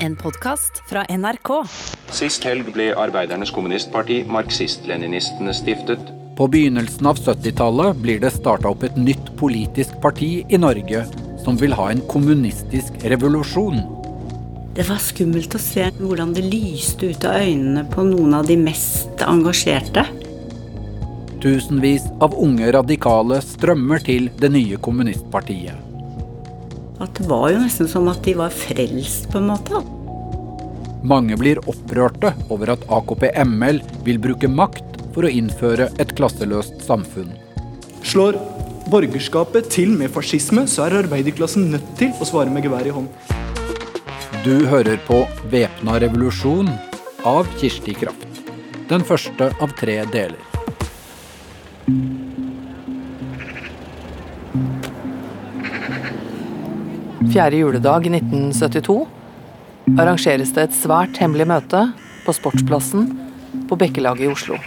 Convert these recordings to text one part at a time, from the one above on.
En podkast fra NRK. Sist helg ble Arbeidernes Kommunistparti, marxist-leninistene, stiftet. På begynnelsen av 70-tallet blir det starta opp et nytt politisk parti i Norge som vil ha en kommunistisk revolusjon. Det var skummelt å se hvordan det lyste ut av øynene på noen av de mest engasjerte. Tusenvis av unge radikale strømmer til det nye kommunistpartiet. At det var jo nesten som at de var frelst, på en måte. Mange blir opprørte over at AKP-ML vil bruke makt for å innføre et klasseløst samfunn. Slår borgerskapet til med fascisme, så er arbeiderklassen nødt til å svare med gevær i hånd. Du hører på Væpna revolusjon av Kirsti Kraft. Den første av tre deler. Fjerde juledag i 1972 arrangeres det et svært hemmelig møte på Sportsplassen på Bekkelaget i Oslo.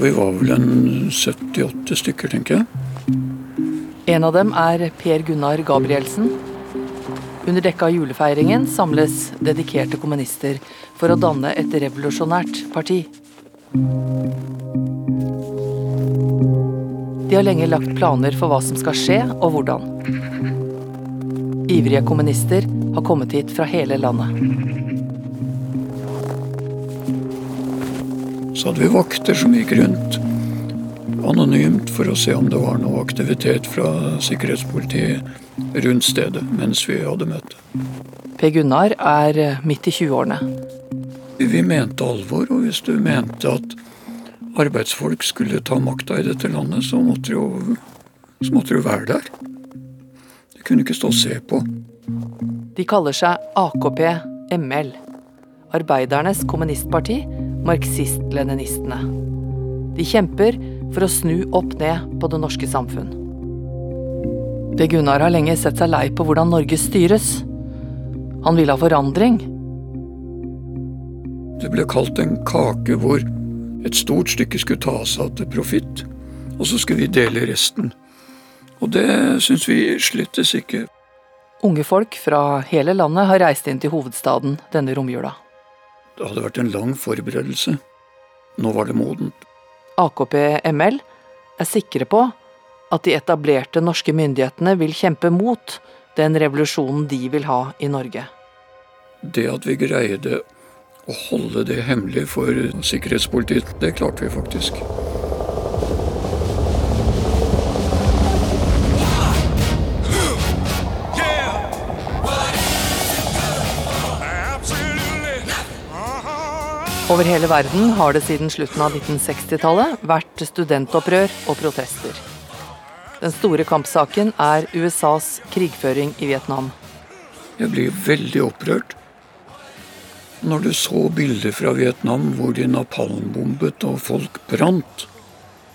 Vi var vel en 78 stykker, tenker jeg. En av dem er Per Gunnar Gabrielsen. Under dekke av julefeiringen samles dedikerte kommunister for å danne et revolusjonært parti. De har lenge lagt planer for hva som skal skje og hvordan. Ivrige kommunister har kommet hit fra hele landet. Så hadde vi vakter som gikk rundt anonymt for å se om det var noe aktivitet fra sikkerhetspolitiet rundt stedet mens vi hadde møte. Per Gunnar er midt i 20-årene. Vi mente alvor, og hvis du mente at arbeidsfolk skulle ta makta i dette landet, så måtte, jo, så måtte du være der. De kunne ikke stå og se på. De kaller seg AKP ML. Arbeidernes kommunistparti, marxist-leninistene. De kjemper for å snu opp ned på det norske samfunn. Det Gunnar har lenge sett seg lei på hvordan Norge styres. Han vil ha forandring. Det ble kalt en kake hvor et stort stykke skulle tas av til profitt, og så skulle vi dele resten. Og det syns vi slettes ikke. Unge folk fra hele landet har reist inn til hovedstaden denne romjula. Det hadde vært en lang forberedelse. Nå var det modent. AKP-ML er sikre på at de etablerte norske myndighetene vil kjempe mot den revolusjonen de vil ha i Norge. Det at vi greide å holde det hemmelig for sikkerhetspolitiet, det klarte vi faktisk. Over hele verden har det siden slutten av 1960-tallet vært studentopprør og protester. Den store kampsaken er USAs krigføring i Vietnam. Jeg blir veldig opprørt når du så bilder fra Vietnam hvor de napalmbombet og folk brant.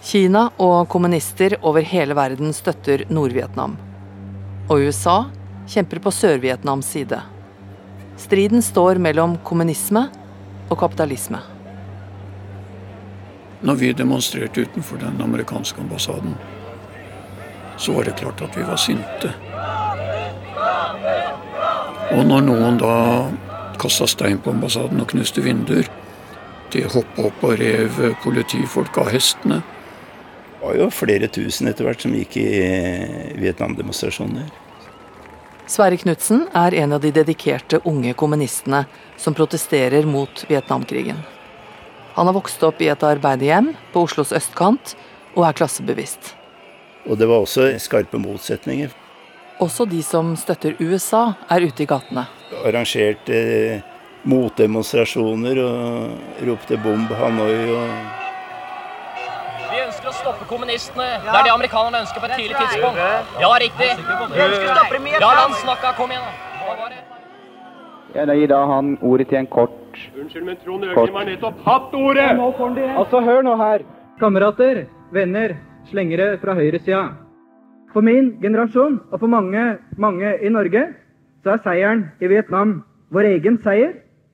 Kina og kommunister over hele verden støtter Nord-Vietnam. Og USA kjemper på Sør-Vietnams side. Striden står mellom kommunisme og kapitalisme. Når vi demonstrerte utenfor den amerikanske ambassaden, så var det klart at vi var sinte. Og når noen da kasta stein på ambassaden og knuste vinduer, de hoppa opp og rev politifolk av hestene. Det var jo flere tusen etter hvert som gikk i Vietnam-demonstrasjoner. Sverre Knutsen er en av de dedikerte unge kommunistene som protesterer mot Vietnamkrigen. Han har vokst opp i et arbeiderhjem på Oslos østkant og er klassebevisst. Og det var også skarpe motsetninger. Også de som støtter USA, er ute i gatene. Arrangerte motdemonstrasjoner og ropte 'bomb Hanoi' og vi ønsker å stoppe kommunistene. Det er det amerikanerne ønsker på et tidlig tidspunkt. Ja, riktig. Vi ønsker å stoppe dem La land snakke. Kom igjen, da. Var det? Gir da han ordet til en kort Unnskyld, men Trond Øgrim har nettopp hatt ordet! Altså, hør nå her. Kamerater, venner, slengere fra høyresida. For min generasjon, og for mange, mange i Norge, så er seieren i Vietnam vår egen seier.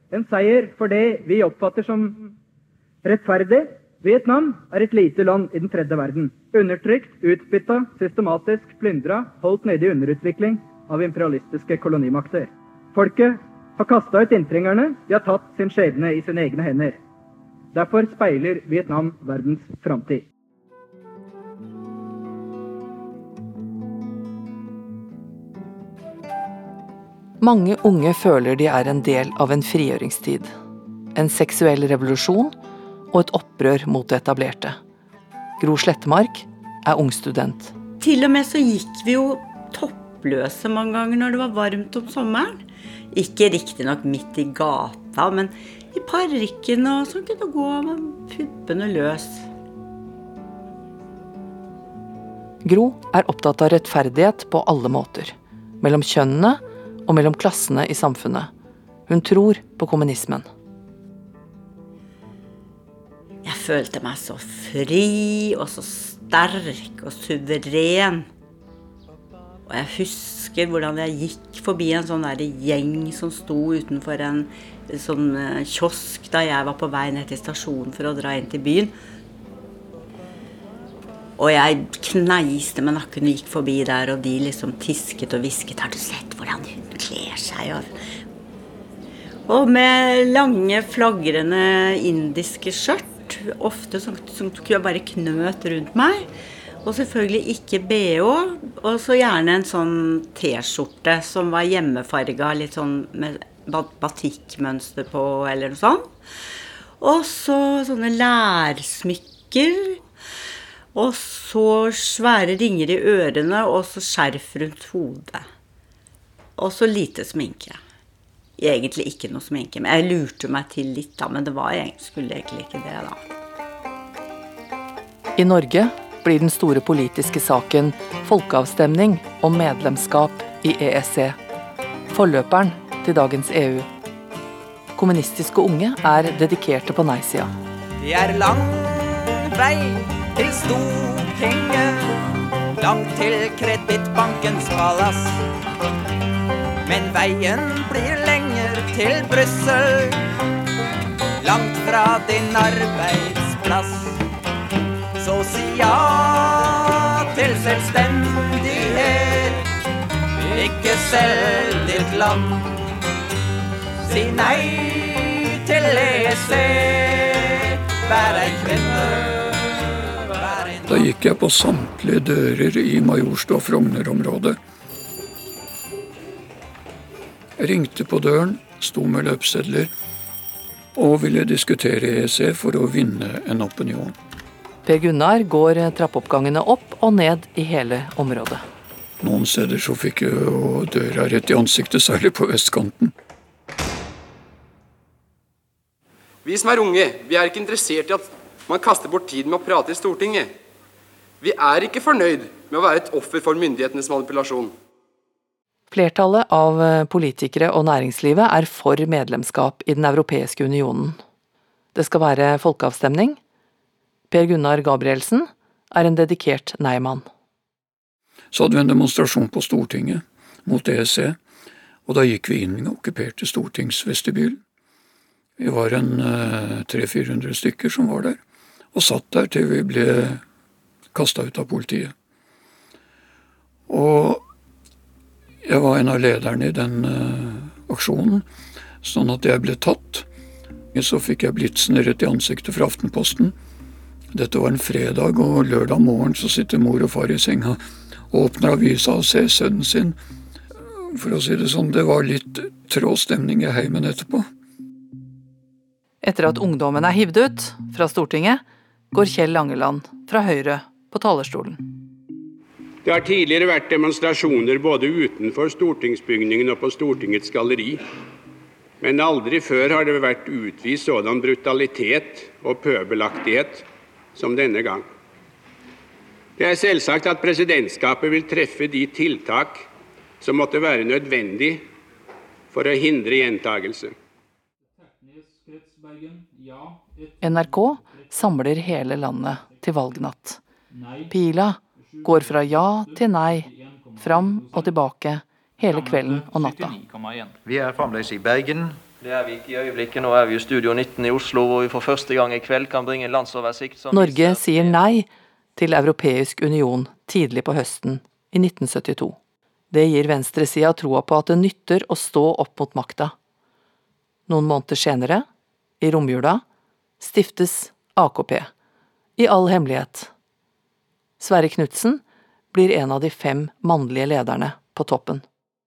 En seier for det vi oppfatter som rettferdig, Vietnam er et lite land i den tredje verden. Undertrykt, utbytta, systematisk plyndra, holdt nede i underutvikling av imperialistiske kolonimakter. Folket har kasta ut inntrengerne, de har tatt sin skjebne i sine egne hender. Derfor speiler Vietnam verdens framtid. Mange unge føler de er en del av en frigjøringstid. En seksuell revolusjon og et opprør mot det etablerte. Gro Slettemark er ung student. Til og med så gikk vi jo toppløse mange ganger når det var varmt om sommeren. Ikke riktignok midt i gata, men i parken og sånn kunne gå med puppene løs. Gro er opptatt av rettferdighet på alle måter. Mellom kjønnene og mellom klassene i samfunnet. Hun tror på kommunismen. Jeg følte meg så fri og så sterk og suveren. Og jeg husker hvordan jeg gikk forbi en sånn der gjeng som sto utenfor en sånn eh, kiosk da jeg var på vei ned til stasjonen for å dra inn til byen. Og jeg kneiste med nakken og gikk forbi der, og de liksom tisket og hvisket. Har du sett hvordan hun kler seg? Og, og med lange, flagrende indiske skjørt. Ofte som, som bare knøt rundt meg. Og selvfølgelig ikke bh. Og så gjerne en sånn T-skjorte som var hjemmefarga, litt sånn med batikkmønster på, eller noe sånt. Og så sånne lærsmykker. Og så svære ringer i ørene, og så skjerf rundt hodet. Og så lite sminke. Egentlig ikke noe sminke. Men jeg lurte meg til litt, da. Men det var, skulle egentlig ikke det, da. I Norge blir den store politiske saken folkeavstemning om medlemskap i EEC. Forløperen til dagens EU. Kommunistiske unge er dedikerte på nei-sida. Det er lang vei til Stortinget, langt til kredittbankens palass. Men veien blir lenger til Brussel, langt fra din arbeidsplass. Så si ja til selvstendighet, ikke selv ditt land. Si nei til EEC, vær kvinne. Da gikk jeg på samtlige dører i Majorstua Frogner-området. Ringte på døren, sto med løpsedler og ville diskutere EEC for å vinne en opinion. Per Gunnar går trappeoppgangene opp og ned i hele området. Noen steder så fikk jeg jo døra rett i ansiktet, særlig på vestkanten. Vi som er unge, vi er ikke interessert i at man kaster bort tiden med å prate i Stortinget. Vi er ikke fornøyd med å være et offer for myndighetenes manipulasjon. Flertallet av politikere og næringslivet er for medlemskap i Den europeiske unionen. Det skal være folkeavstemning. Per Gunnar Gabrielsen er en dedikert nei-mann. Så hadde vi en demonstrasjon på Stortinget mot EEC, og da gikk vi inn i den okkuperte stortingsvestibylen. Vi var en 300-400 stykker som var der, og satt der til vi ble kasta ut av politiet. Og jeg var en av lederne i den aksjonen, sånn at jeg ble tatt. Så fikk jeg blitsen rett i ansiktet fra Aftenposten. Dette var en fredag, og lørdag morgen så sitter mor og far i senga og åpner avisa og ser sønnen sin. For å si det sånn, det var litt trå stemning i heimen etterpå. Etter at ungdommen er hivd ut fra Stortinget, går Kjell Langeland fra Høyre på talerstolen. Det har tidligere vært demonstrasjoner både utenfor stortingsbygningen og på Stortingets galleri. Men aldri før har det vært utvist sådan brutalitet og pøbelaktighet som denne gang. Det er selvsagt at presidentskapet vil treffe de tiltak som måtte være nødvendig for å hindre gjentagelse. NRK samler hele landet til valgnatt. Pila går fra ja til nei, fram og tilbake hele kvelden og natta. Vi er fremdeles i Bergen. Det er vi ikke i øyeblikket. Nå er vi i Studio 19 i Oslo, hvor vi for første gang i kveld kan bringe en landsoversikt som Norge sier nei til Europeisk union tidlig på høsten i 1972. Det gir venstresida troa på at det nytter å stå opp mot makta. Noen måneder senere, i romjula, stiftes AKP, i all hemmelighet. Sverre Knutsen blir en av de fem mannlige lederne på toppen.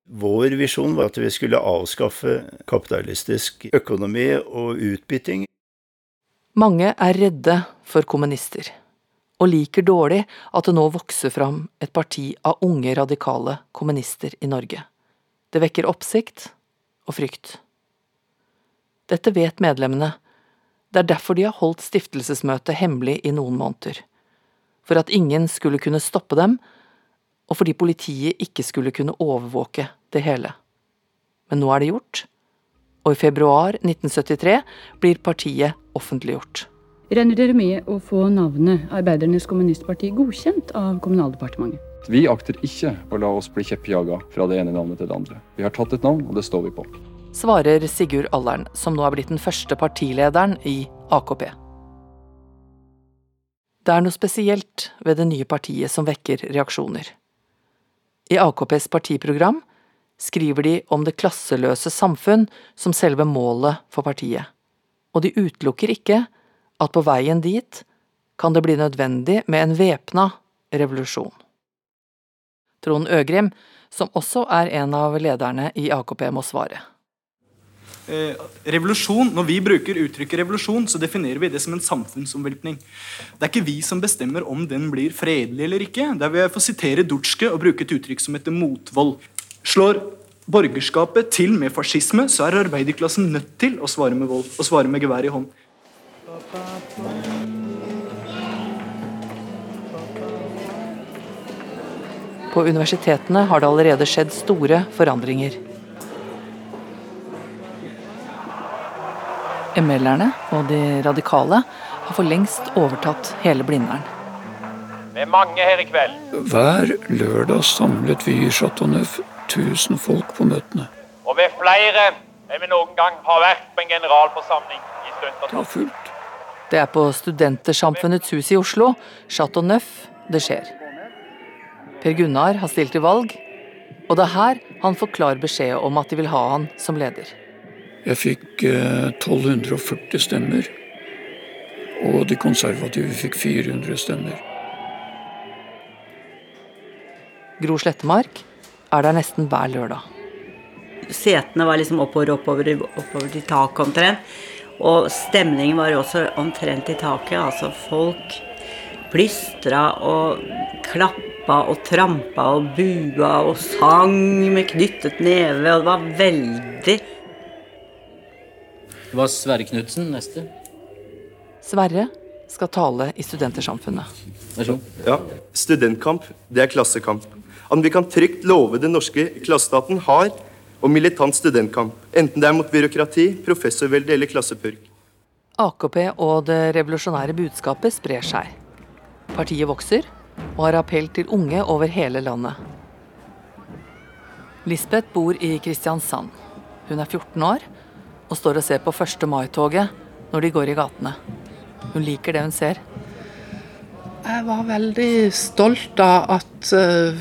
Vår visjon var at vi skulle avskaffe kapitalistisk økonomi og utbytting. Mange er redde for kommunister, og liker dårlig at det nå vokser fram et parti av unge radikale kommunister i Norge. Det vekker oppsikt og frykt. Dette vet medlemmene. Det er derfor de har holdt stiftelsesmøtet hemmelig i noen måneder. For at ingen skulle kunne stoppe dem, og fordi politiet ikke skulle kunne overvåke det hele. Men nå er det gjort, og i februar 1973 blir partiet offentliggjort. Regner dere med å få navnet Arbeidernes Kommunistparti godkjent av Kommunaldepartementet? Vi akter ikke å la oss bli kjeppjaga fra det ene navnet til det andre. Vi har tatt et navn, og det står vi på. Svarer Sigurd Allern, som nå er blitt den første partilederen i AKP. Det er noe spesielt ved det nye partiet som vekker reaksjoner. I AKPs partiprogram skriver de om det klasseløse samfunn som selve målet for partiet, og de utelukker ikke at på veien dit kan det bli nødvendig med en væpna revolusjon. Trond Øgrim, som også er en av lederne i AKP, må svare. Eh, revolusjon, Når vi bruker uttrykket revolusjon, så definerer vi det som en samfunnsomveltning. Det er ikke vi som bestemmer om den blir fredelig eller ikke. Der vil jeg få sitere Dutschke og bruke et uttrykk som heter motvold. Slår borgerskapet til med fascisme, så er arbeiderklassen nødt til å svare med vold. Og svare med gevær i hånd. På universitetene har det allerede skjedd store forandringer. ML-erne og de radikale har for lengst overtatt hele Blindern. Vi er mange her i kveld. Hver lørdag samlet vi i Chateau Neuf 1000 folk på møtene. Og vi er flere enn vi noen gang har vært på en generalforsamling i Det var fullt. Det er på Studentersamfunnets hus i Oslo, Chateau Neuf, det skjer. Per Gunnar har stilt til valg, og det er her han får klar beskjed om at de vil ha han som leder. Jeg fikk eh, 1240 stemmer, og de konservative fikk 400 stemmer. Gro Slettemark er der nesten hver lørdag. Setene var liksom oppover, oppover, oppover til taket omtrent. Og stemningen var også omtrent i taket. Altså folk plystra og klappa og trampa og bua og sang med knyttet neve. Og det var veldig Det var Sverre Knutsen neste. Sverre skal tale i Studentersamfunnet. Vær så god. Ja, Studentkamp, det er klassekamp. At vi kan trygt love den norske klassestaten har og militant studentkamp. Enten det er mot byråkrati, professorvelde eller klassepurk. AKP og det revolusjonære budskapet sprer seg. Partiet vokser og har appell til unge over hele landet. Lisbeth bor i Kristiansand. Hun er 14 år og står og ser på 1. mai-toget når de går i gatene. Hun liker det hun ser. Jeg var veldig stolt av at eh,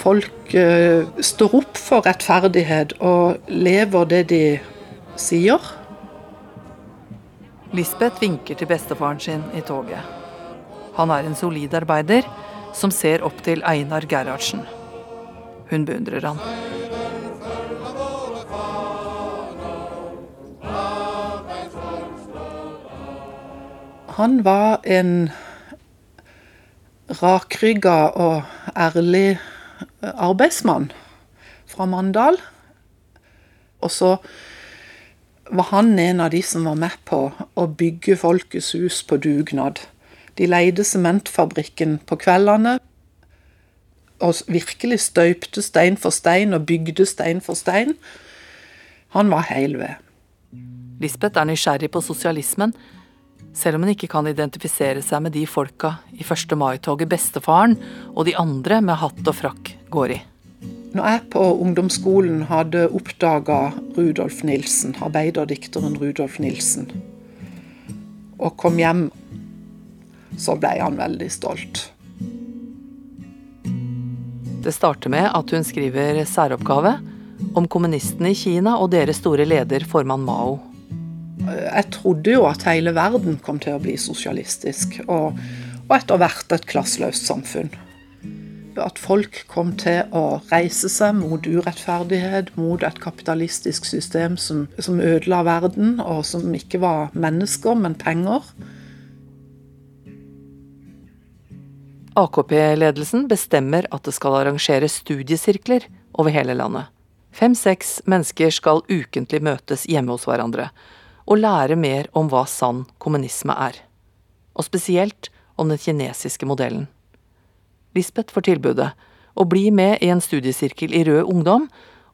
folk eh, står opp for rettferdighet og lever det de sier. Lisbeth vinker til bestefaren sin i toget. Han er en solid arbeider som ser opp til Einar Gerhardsen. Hun beundrer han. Han var en rakrygga og ærlig arbeidsmann fra Mandal. Og så var han en av de som var med på å bygge Folkets hus på dugnad. De leide sementfabrikken på kveldene og virkelig støypte stein for stein og bygde stein for stein. Han var heil ved. Lisbeth er nysgjerrig på sosialismen, selv om hun ikke kan identifisere seg med de folka i 1. mai-toget bestefaren og de andre med hatt og frakk går i. Når jeg på ungdomsskolen hadde oppdaga Rudolf Nilsen, arbeiderdikteren Rudolf Nilsen, og kom hjem, så ble han veldig stolt. Det starter med at hun skriver særoppgave om kommunistene i Kina og deres store leder, formann Mao. Jeg trodde jo at hele verden kom til å bli sosialistisk, og, og etter hvert et klasseløst samfunn. At folk kom til å reise seg mot urettferdighet, mot et kapitalistisk system som, som ødela verden, og som ikke var mennesker, men penger. AKP-ledelsen bestemmer at det skal arrangeres studiesirkler over hele landet. Fem-seks mennesker skal ukentlig møtes hjemme hos hverandre og lære mer om hva sann kommunisme er. Og spesielt om den kinesiske modellen. Lisbeth får tilbudet å bli med i en studiesirkel i Rød Ungdom,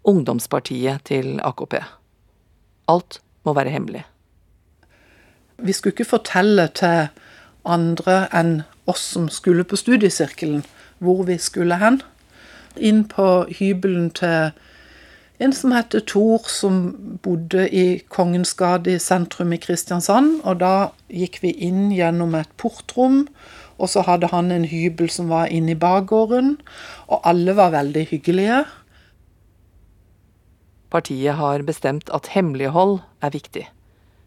ungdomspartiet til AKP. Alt må være hemmelig. Vi skulle ikke fortelle til andre enn oss som skulle på studiesirkelen, hvor vi skulle hen. Inn på hybelen til en som heter Thor, som bodde i Kongens gate i sentrum i Kristiansand. Og da gikk vi inn gjennom et portrom, og så hadde han en hybel som var inne i bakgården. Og alle var veldig hyggelige. Partiet har bestemt at hemmelighold er viktig.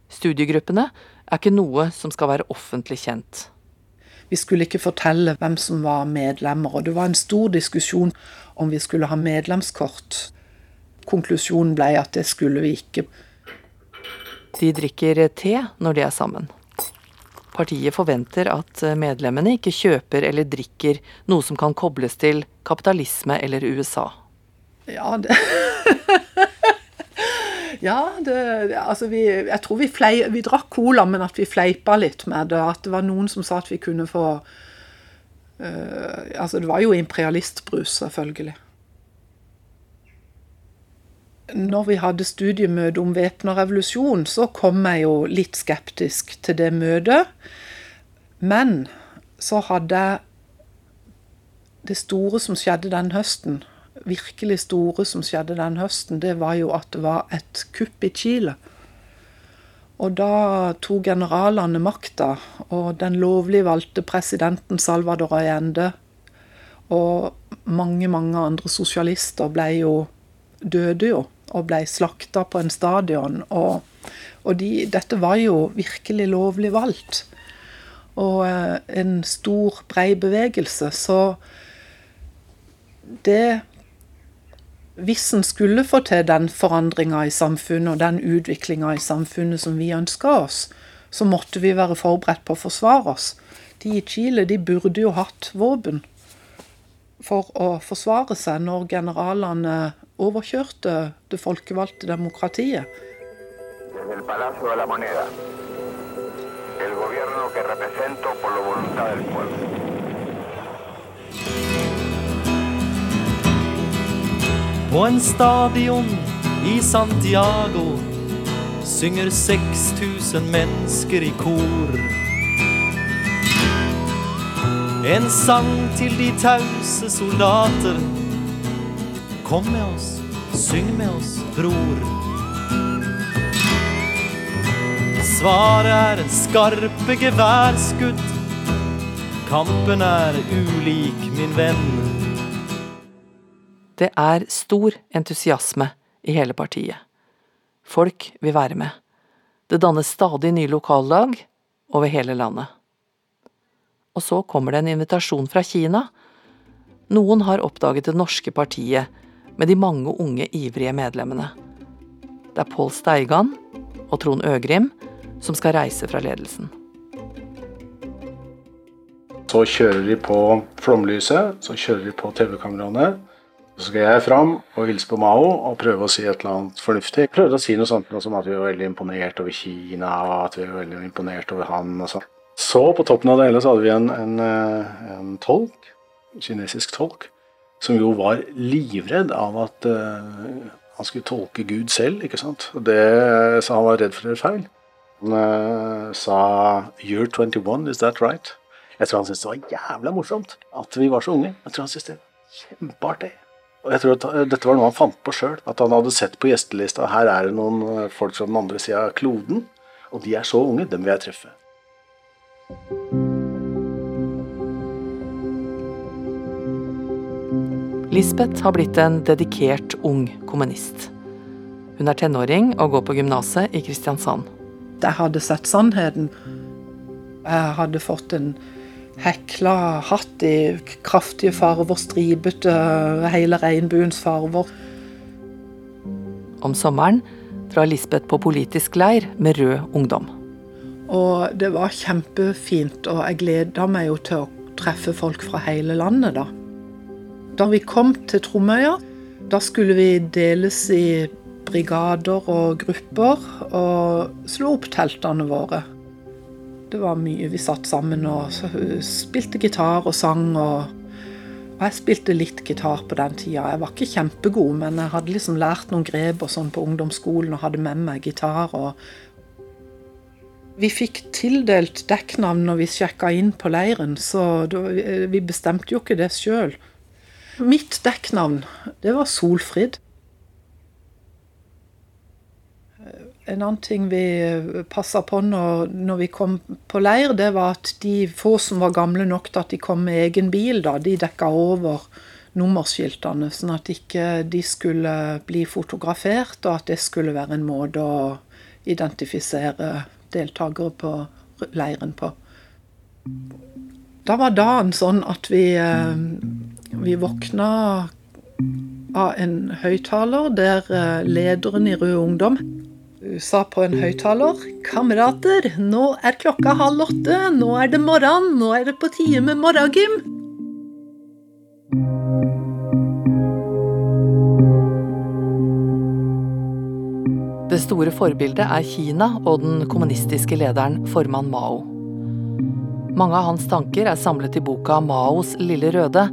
Studiegruppene er ikke noe som skal være offentlig kjent. Vi skulle ikke fortelle hvem som var medlemmer, og det var en stor diskusjon om vi skulle ha medlemskort. Konklusjonen ble at det skulle vi ikke. De drikker te når de er sammen. Partiet forventer at medlemmene ikke kjøper eller drikker noe som kan kobles til kapitalisme eller USA. Ja, det Ja, det, altså vi, jeg tror vi, flei, vi drakk cola, men at vi fleipa litt med det. At det var noen som sa at vi kunne få uh, Altså, det var jo imperialistbrus, selvfølgelig. Når vi hadde studiemøte om væpna revolusjon, så kom jeg jo litt skeptisk til det møtet. Men så hadde jeg det store som skjedde den høsten, virkelig store som skjedde den høsten, det var jo at det var et kupp i Chile. Og da tok generalene makta, og den lovlig valgte presidenten Salvador Allende og mange, mange andre sosialister ble jo døde jo, og ble slakta på en stadion. Og, og de, dette var jo virkelig lovlig valgt. Og eh, en stor, brei bevegelse. Så det hvis en skulle få til den forandringa i samfunnet og den utviklinga i samfunnet som vi ønska oss, så måtte vi være forberedt på å forsvare oss. De i Chile de burde jo hatt våpen for å forsvare seg når generalene overkjørte det folkevalgte demokratiet. El Palacio de la Moneda. El gobierno que represento por la voluntad del pueblo. På en stadion i Santiago synger 6000 mennesker i kor. En sang til de tause soldater. Kom med oss, syng med oss, bror. Svaret er skarpe geværskudd. Kampen er ulik, min venn. Det er stor entusiasme i hele partiet. Folk vil være med. Det dannes stadig nye lokallag over hele landet. Og så kommer det en invitasjon fra Kina. Noen har oppdaget det norske partiet med de mange unge, ivrige medlemmene. Det er Pål Steigan og Trond Øgrim som skal reise fra ledelsen. Så kjører de på flomlyset, så kjører de på TV-kameraene. Så skal jeg fram og hilse på Mao og prøve å si et eller annet fornuftig. Prøvde å si noe sånt som at vi var veldig imponert over Kina og at vi var veldig imponert over han og sånn. Så på toppen av det hele så hadde vi en, en, en tolk, en kinesisk tolk, som jo var livredd av at uh, han skulle tolke Gud selv, ikke sant. Det, så han var redd for å gjøre feil. Han uh, sa 'You're 21, is that right?' Jeg tror han syntes det var jævla morsomt at vi var så unge. Jeg tror han syntes det var kjempeartig. Og jeg tror at Dette var noe han fant på sjøl. At han hadde sett på gjestelista her er det noen folk fra den andre sida av kloden, og de er så unge. Dem vil jeg treffe. Lisbeth har blitt en dedikert ung kommunist. Hun er tenåring og går på gymnaset i Kristiansand. Jeg hadde sett sannheten. Jeg hadde fått en hekla hatt i kraftige farver, stripete, hele regnbuens farver. Om sommeren drar Lisbeth på politisk leir med Rød Ungdom. Og det var kjempefint, og jeg gleda meg jo til å treffe folk fra hele landet, da. Da vi kom til Tromøya, da skulle vi deles i brigader og grupper og slå opp teltene våre. Det var mye vi satt sammen og spilte gitar og sang. Og, jeg spilte litt gitar på den tida. Jeg var ikke kjempegod, men jeg hadde liksom lært noen grep og sånn på ungdomsskolen og hadde med meg gitar. vi fikk tildelt dekknavn når vi sjekka inn på leiren, så vi bestemte jo ikke det sjøl. Mitt dekknavn, det var Solfrid. En annen ting vi passa på når, når, vi kom på leir, det var at de få som var gamle nok til at de kom med egen bil, da, de dekka over nummerskiltene, sånn at ikke de skulle bli fotografert, og at det skulle være en måte å identifisere deltakere på leiren på. Da var dagen sånn at vi, vi våkna av en høyttaler der lederen i Rød Ungdom sa på en høyttaler Kamerater, nå er klokka halv åtte. Nå er det morgen. Nå er det på tide med morgengym. Det store forbildet er Kina og den kommunistiske lederen formann Mao. Mange av hans tanker er samlet i boka Maos lille røde.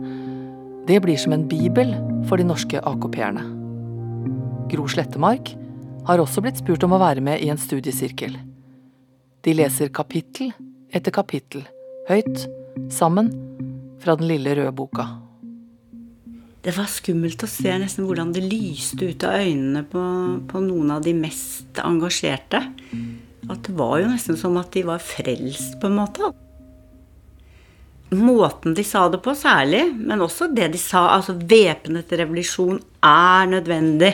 Det blir som en bibel for de norske AKP-erne. Gro Slettemark har også blitt spurt om å være med i en studiesirkel. De leser kapittel etter kapittel, høyt, sammen, fra den lille røde boka. Det var skummelt å se nesten hvordan det lyste ut av øynene på, på, noen av de mest engasjerte. At det var jo nesten som at de var frelst, på en måte. Måten de sa det på særlig, men også det de sa. Altså væpnet revolusjon er nødvendig.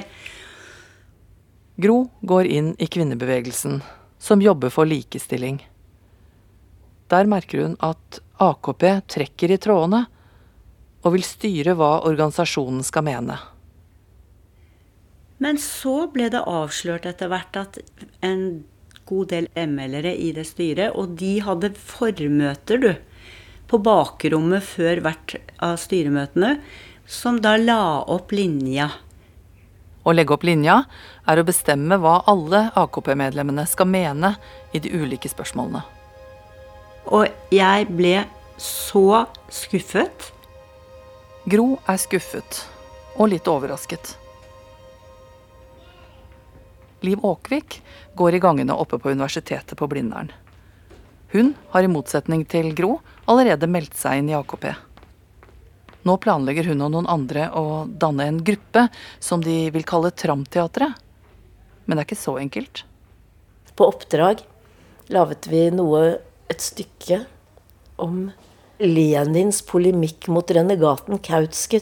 Gro går inn i kvinnebevegelsen, som jobber for likestilling. Der merker hun at AKP trekker i trådene og vil styre hva organisasjonen skal mene. Men så ble det avslørt etter hvert at en god del ML-ere i det styret, og de hadde formøter, du, på bakrommet før hvert av styremøtene, som da la opp linja. Å legge opp linja er å bestemme hva alle AKP-medlemmene skal mene i de ulike spørsmålene. Og jeg ble så skuffet Gro er skuffet og litt overrasket. Liv Åkvik går i gangene oppe på universitetet på Blindern. Hun har i motsetning til Gro allerede meldt seg inn i AKP. Nå planlegger hun og noen andre å danne en gruppe som de vil kalle Tramteatret. Men det er ikke så enkelt. På oppdrag laget vi noe, et stykke, om Lenins polemikk mot renegaten Kautsky.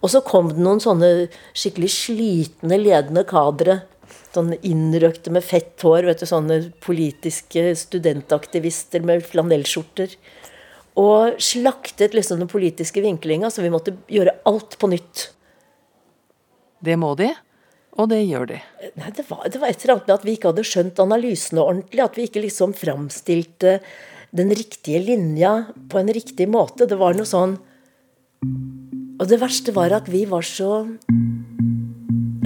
Og så kom det noen sånne skikkelig slitne ledende kadre. Sånne innrøkte med fett hår. vet du, Sånne politiske studentaktivister med flanellskjorter. Og slaktet liksom den politiske vinklinga, så vi måtte gjøre alt på nytt. Det må de, og det gjør de. Nei, det var, det var et eller annet med at vi ikke hadde skjønt analysene ordentlig. At vi ikke liksom framstilte den riktige linja på en riktig måte. Det var noe sånn Og det verste var at vi var så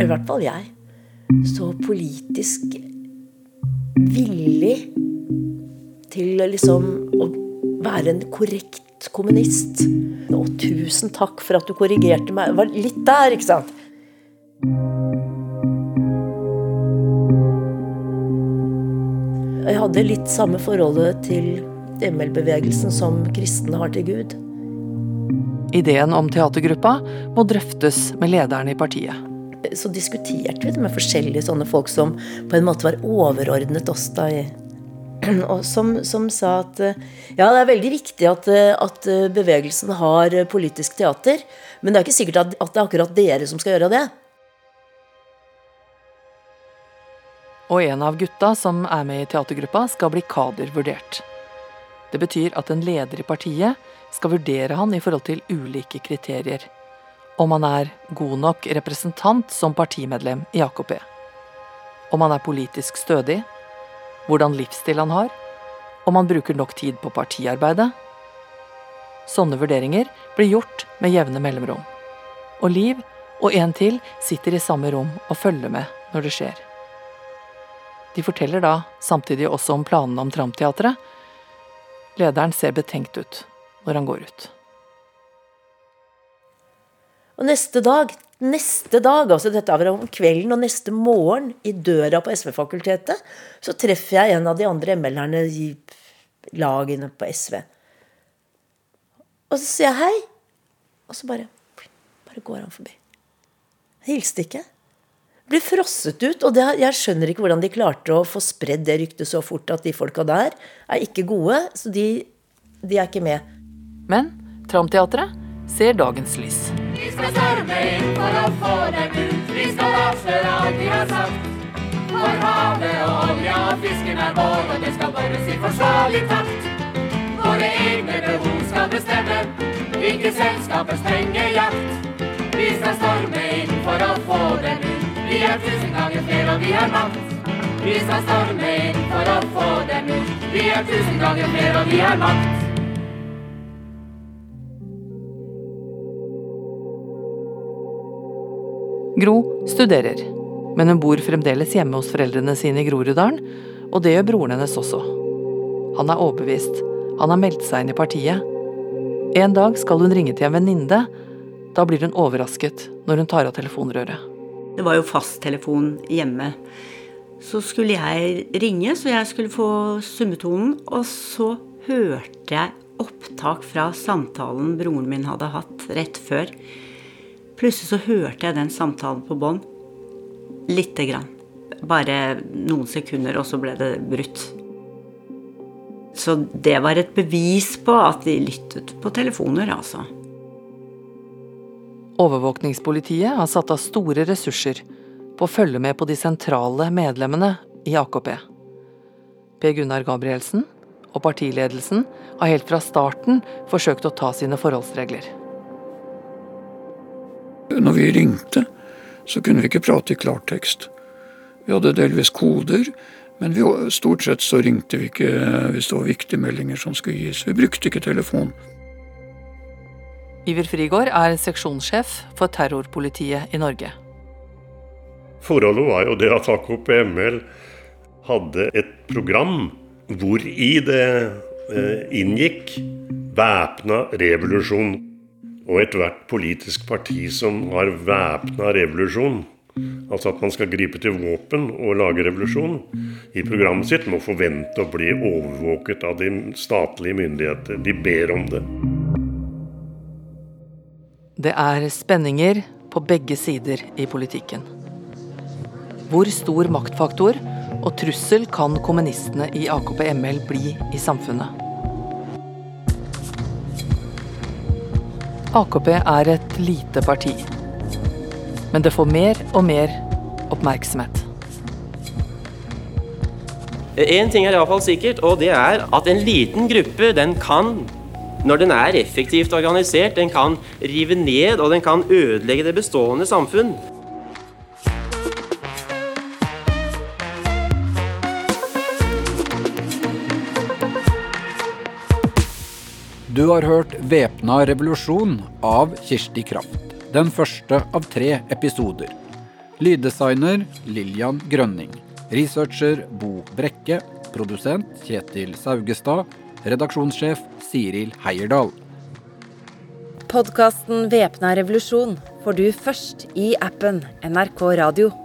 I hvert fall jeg. Så politisk villig til liksom å være en korrekt kommunist. Og tusen takk for at du korrigerte meg. Det var litt der, ikke sant? Jeg hadde litt samme forholdet til ML-bevegelsen som kristne har til Gud. Ideen om teatergruppa må drøftes med lederen i partiet. Så diskuterte vi det med forskjellige sånne folk som på en måte var overordnet oss da i som, som sa at eh, ja, det er veldig viktig at, eh, at eh, bevegelsen har politisk teater, men det er ikke sikkert at, at det er akkurat dere som skal gjøre det. Og en av gutta som er med i teatergruppa, skal bli kadervurdert. Det betyr at en leder i partiet skal vurdere han i forhold til ulike kriterier. Om han er god nok representant som partimedlem i AKP. Om han er politisk stødig. Hvordan livsstil han har. Om han bruker nok tid på partiarbeidet. Sånne vurderinger blir gjort med jevne mellomrom. Og Liv og en til sitter i samme rom og følger med når det skjer. De forteller da samtidig også om planene om Tramteatret. Lederen ser betenkt ut når han går ut. Og neste dag, neste dag, altså dette var om kvelden og neste morgen, i døra på SV-fakultetet, så treffer jeg en av de andre ML-erne i lagene på SV. Og så sier jeg hei, og så bare, bare går han forbi. Hilste ikke. Blir frosset ut. Og det, jeg skjønner ikke hvordan de klarte å få spredd det ryktet så fort at de folka der er ikke gode, så de, de er ikke med. Men Tramteatret ser dagens lys. Vi skal storme inn for å få dem ut. Vi skal avsløre alt de har sagt. For havet og olja og fisken er vår, og det skal bores i forsvarlig takt. Våre egne behov skal bestemme, ikke selskapets pengejakt. Vi skal storme inn for å få dem ut. Vi er tusen ganger flere, og vi har makt. Vi skal storme inn for å få dem ut. Vi er tusen ganger flere, og vi har makt. Gro studerer, men hun bor fremdeles hjemme hos foreldrene sine i Groruddalen, og det gjør broren hennes også. Han er overbevist, han har meldt seg inn i partiet. En dag skal hun ringe til en venninne. Da blir hun overrasket når hun tar av telefonrøret. Det var jo fasttelefon hjemme. Så skulle jeg ringe, så jeg skulle få summetonen. Og så hørte jeg opptak fra samtalen broren min hadde hatt rett før. Plutselig så hørte jeg den samtalen på bånd. Lite grann. Bare noen sekunder, og så ble det brutt. Så det var et bevis på at de lyttet på telefoner, altså. Overvåkningspolitiet har satt av store ressurser på å følge med på de sentrale medlemmene i AKP. Per Gunnar Gabrielsen og partiledelsen har helt fra starten forsøkt å ta sine forholdsregler. Når vi ringte, så kunne vi ikke prate i klartekst. Vi hadde delvis koder, men vi, stort sett så ringte vi ikke hvis det var viktige meldinger som skulle gis. Vi brukte ikke telefon. Iver Frigård er seksjonssjef for terrorpolitiet i Norge. Forholdet var jo det at AKP-ML hadde et program hvor i det eh, inngikk væpna revolusjon. Og ethvert politisk parti som har væpna revolusjon, altså at man skal gripe til våpen og lage revolusjon, i programmet sitt må forvente å bli overvåket av de statlige myndigheter. De ber om det. Det er spenninger på begge sider i politikken. Hvor stor maktfaktor og trussel kan kommunistene i AKP-ML bli i samfunnet? AKP er et lite parti, men det får mer og mer oppmerksomhet. Én ting er iallfall sikkert, og det er at en liten gruppe den kan, når den er effektivt organisert, den kan rive ned og den kan ødelegge det bestående samfunn. Du har hørt 'Væpna revolusjon' av Kirsti Kraft. Den første av tre episoder. Lyddesigner Lillian Grønning. Researcher Bo Brekke. Produsent Kjetil Saugestad. Redaksjonssjef Siril Heierdal. Podkasten 'Væpna revolusjon' får du først i appen NRK Radio.